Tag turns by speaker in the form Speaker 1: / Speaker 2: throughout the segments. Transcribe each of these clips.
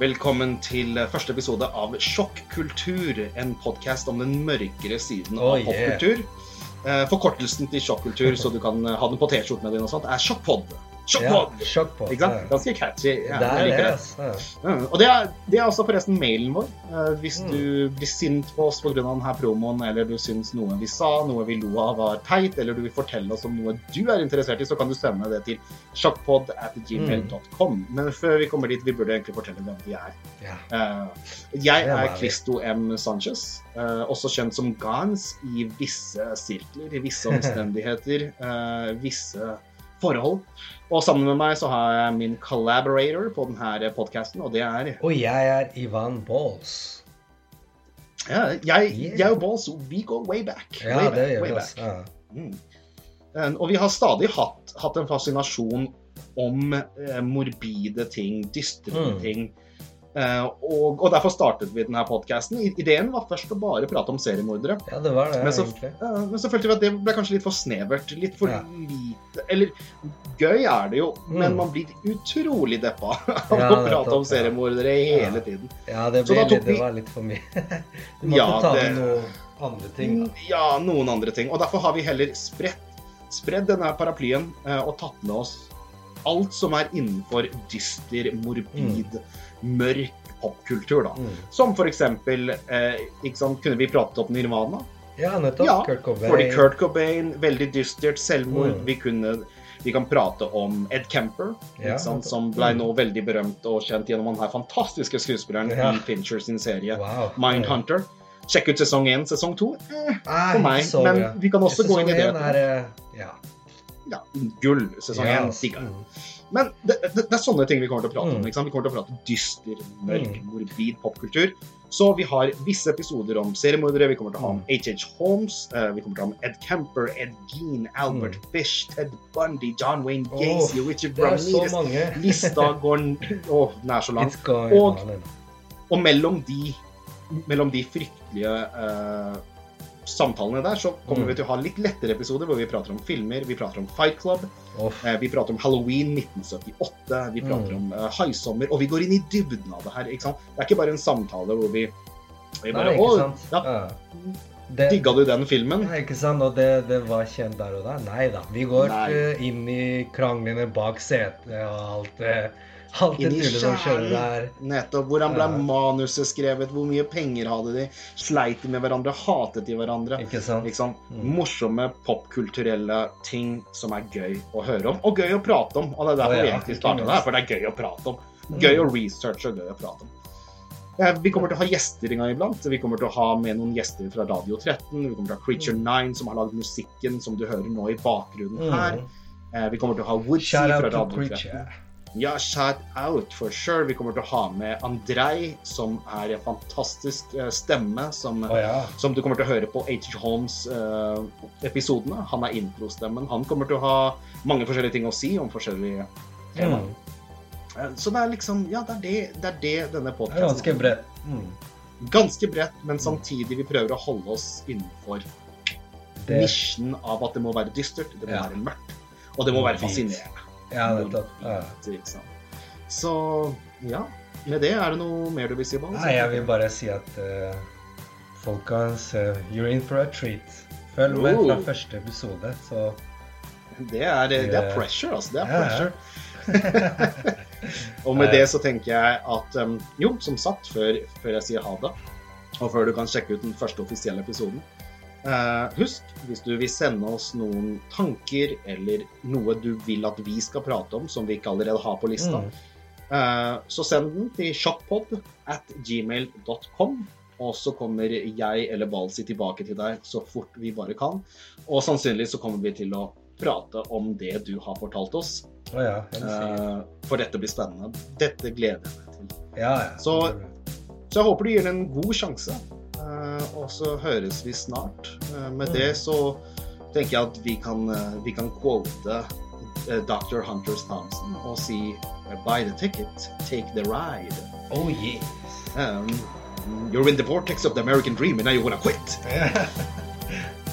Speaker 1: Velkommen til første episode av Sjokkultur, en podkast om den mørkere siden av
Speaker 2: Oh, yeah.
Speaker 1: popkultur. Eh, Forkortelsen til sjokkultur, så du kan eh, ha den på T-skjortene dine, og sånt, er sjokkpod. Sjokkpod!
Speaker 2: Ja, Sjokkpod.
Speaker 1: Ikke sant? Ganske catchy. Ja,
Speaker 2: det det,
Speaker 1: det.
Speaker 2: altså.
Speaker 1: mm. og det er, det er også forresten mailen vår. Eh, hvis
Speaker 2: Mm.
Speaker 1: du blir sint på oss pga. denne promoen, eller du syns noe vi sa, noe vi lo av var teit, eller du vil fortelle oss om noe du er interessert i, så kan du sende det til sjokkpod at gmail.com. Men før vi kommer dit, vi burde egentlig fortelle hvem vi er.
Speaker 2: Ja.
Speaker 1: Eh, jeg er? Christo M. Sanchez, eh, også kjent som Gans i visse sirkler, i visse omstendigheter, visse forhold. Og sammen med meg så har jeg min collaborator på denne podkasten, og det er
Speaker 2: Og jeg er Ivan Balls.
Speaker 1: ja, jeg, jeg og Balls, we go way back.
Speaker 2: Ja,
Speaker 1: way
Speaker 2: det
Speaker 1: back,
Speaker 2: gjør vi også. Ja.
Speaker 1: Mm. Eh, Og vi har stadig hatt, hatt en fascinasjon om eh, morbide ting, dystre
Speaker 2: Mm.
Speaker 1: ting. Eh, og, og derfor startet vi denne podkasten. Ideen var først å bare prate om seriemordere.
Speaker 2: ja, det var det,
Speaker 1: Men så,
Speaker 2: egentlig.
Speaker 1: eh, men så følte vi at det ble kanskje litt for snevert. Litt for
Speaker 2: Ja.
Speaker 1: lite Eller gøy er det jo, men
Speaker 2: Mm.
Speaker 1: man blir utrolig deppa av
Speaker 2: Ja,
Speaker 1: å prate om seriemordere hele tiden.
Speaker 2: Ja, det, ble litt, det var litt for mye. Du måtte
Speaker 1: Ja,
Speaker 2: ta
Speaker 1: det-
Speaker 2: med noen andre ting. da.
Speaker 1: Ja, noen andre ting. Og derfor har vi heller spredt, spredd denne paraplyen eh, og tatt med oss alt som er innenfor dyster, morbid, mørk popkultur, da.
Speaker 2: Mm.
Speaker 1: Som for eksempel eh, sant, Kunne vi pratet opp Nirvana?
Speaker 2: Ja, nettopp.
Speaker 1: Ja,
Speaker 2: Kurt Cobain.
Speaker 1: Fordi Kurt Cobain, veldig dystert selvmord.
Speaker 2: Mm.
Speaker 1: Vi kunne vi kan prate om Ed Kemper,
Speaker 2: Ja,
Speaker 1: som ble nå veldig berømt og kjent gjennom den her fantastiske skuespilleren
Speaker 2: Ja.
Speaker 1: i Fincher sin serie
Speaker 2: Wow.
Speaker 1: Mindhunter. Sjekk ut sesong én. Sesong to eh, for meg,
Speaker 2: så
Speaker 1: men vi kan også gå inn i det.
Speaker 2: Er, eh, ja.
Speaker 1: Ja, gull. Sesong én. Yes.
Speaker 2: Mm.
Speaker 1: Men det, det, det er sånne ting vi kommer til å prate om.
Speaker 2: Mm.
Speaker 1: sant? Vi kommer til å prate dyster, mørk,
Speaker 2: Mm.
Speaker 1: morbid popkultur. Så vi har visse episoder om seriemordere. Vi kommer til å ha om H.H. Holmes. eh, vi kommer til å ha om Ed Kemper, Ed Gein, Albert Fish, Ted Bundy, John Wayne Gacy, Richard
Speaker 2: er så
Speaker 1: Ramirez. Lista går oh, er så
Speaker 2: langt.
Speaker 1: Og-. Og mellom de, mellom de fryktelige eh, samtalene der, så kommer
Speaker 2: Mm.
Speaker 1: vi til å ha litt lettere episoder hvor vi prater om filmer, vi prater om Fight Club, eh, vi prater om Halloween 1978, vi prater
Speaker 2: Mm.
Speaker 1: om eh, Haisommer, og vi går inn i dybden av det her. ikke sant? Det er ikke bare en samtale hvor vi, vi bare,
Speaker 2: Nei, ikke sant?
Speaker 1: Ja.
Speaker 2: Det,
Speaker 1: digga du den filmen?
Speaker 2: Ikke sant? Og det, det var kjent der og da? Nei da. Vi går
Speaker 1: Nei.
Speaker 2: eh, inn i kranglene bak setet og alt det Alt det tullet som skjer der.
Speaker 1: Nettopp. Hvordan ble
Speaker 2: Ja.
Speaker 1: manuset skrevet? Hvor mye penger hadde de? Sleit de med hverandre? Hatet de hverandre?
Speaker 2: Ikke sant?
Speaker 1: Ikke sant?
Speaker 2: Mm.
Speaker 1: Morsomme popkulturelle ting som er gøy å høre om, og gøy å prate om. Og det er derfor
Speaker 2: oh, ja,
Speaker 1: vi egentlig starter her, for det er gøy å prate om. Gøy
Speaker 2: Mm.
Speaker 1: å researche og gøy å prate om. Eh, Vi kommer til å ha gjester en gang iblant. Vi kommer til å ha med noen gjester fra Radio 13. Vi kommer til å ha Creature 9, som har lagd musikken som du hører nå i bakgrunnen her.
Speaker 2: Mm.
Speaker 1: Eh, Vi kommer til å ha Woodsy fra Radio 13. Ja, shout out for sure. Vi kommer til å ha med Andrej, som er en fantastisk eh, stemme, som,
Speaker 2: oh, ja.
Speaker 1: som du kommer til å høre på H. Holmes-episodene. han er introstemmen. Han kommer til å ha mange forskjellige ting å si om forskjellige temaer.
Speaker 2: Mm.
Speaker 1: Eh, Så det er liksom Ja, det er det, det, er det denne podkasten
Speaker 2: ganske bredt. Mm.
Speaker 1: Ganske bredt, men samtidig vi prøver å holde oss innenfor
Speaker 2: Det,
Speaker 1: nisjen av at det må være dystert, det må
Speaker 2: Ja.
Speaker 1: være mørkt, og det må være fascinerende.
Speaker 2: ja, nettopp. Ja.
Speaker 1: Så ja, med det er det noe mer du vil si, Ball?
Speaker 2: Nei, jeg vil bare si at uh, folkens, uh, you're in for a treat. Følg med fra
Speaker 1: Oh.
Speaker 2: første episode, så
Speaker 1: Det er, det er pressure, altså. Det er
Speaker 2: Ja, ja.
Speaker 1: Og med det så tenker jeg at um, Jo, som sagt, før, før jeg sier ha det, og før du kan sjekke ut den første offisielle episoden uh, Husk, hvis du vil sende oss noen tanker eller noe du vil at vi skal prate om, som vi ikke allerede har på lista,
Speaker 2: Mm.
Speaker 1: uh, så send den til Shoppod at gmail.com. Og så kommer jeg eller Balsi tilbake til deg så fort vi bare kan. Og sannsynligvis så kommer vi til å prate om det du har fortalt oss.
Speaker 2: Å ja,
Speaker 1: uh. For dette blir spennende. Dette gleder jeg meg til.
Speaker 2: Ja, ja.
Speaker 1: så- Så jeg håper du gir det en god sjanse. Uh, og så høres vi snart. Uh, med
Speaker 2: Mm.
Speaker 1: det så tenker jeg at vi kan, vi kan quote Dr. Hunters Thompson og si Buy the ticket, take the ride.
Speaker 2: Oh yes.
Speaker 1: Um, you're in the vortex of the American dream and now you wanna quit.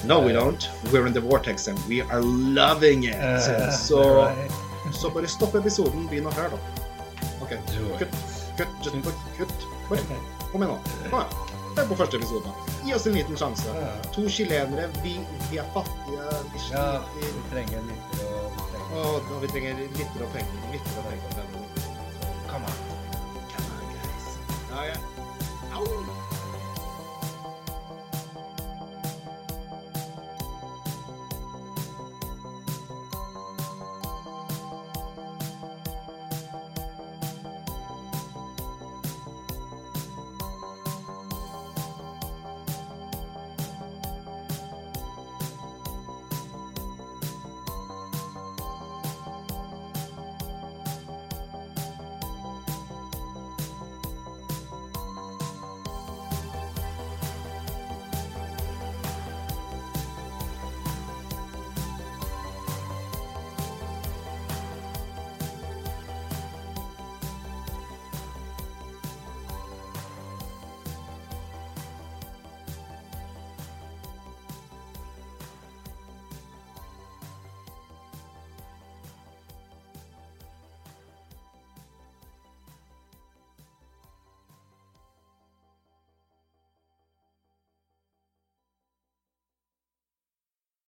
Speaker 1: No, we don't. We're in the vortex and we are loving it.
Speaker 2: Uh,
Speaker 1: so
Speaker 2: right.
Speaker 1: Så bare stopp episoden, begynn å høre, da. OK. Kutt. Kutt, for kutt. Bare, kom igjen nå. Kom igjen. Hør på første episode. Gi oss en liten sjanse.
Speaker 2: Ja.
Speaker 1: To chilenere, vi, vi er fattige, vi
Speaker 2: Ja, vi trenger litt og penger.
Speaker 1: Og vi trenger litt og penger. Litter og penger.
Speaker 2: Come on.
Speaker 1: Come on, guys. Ja, ja. Au!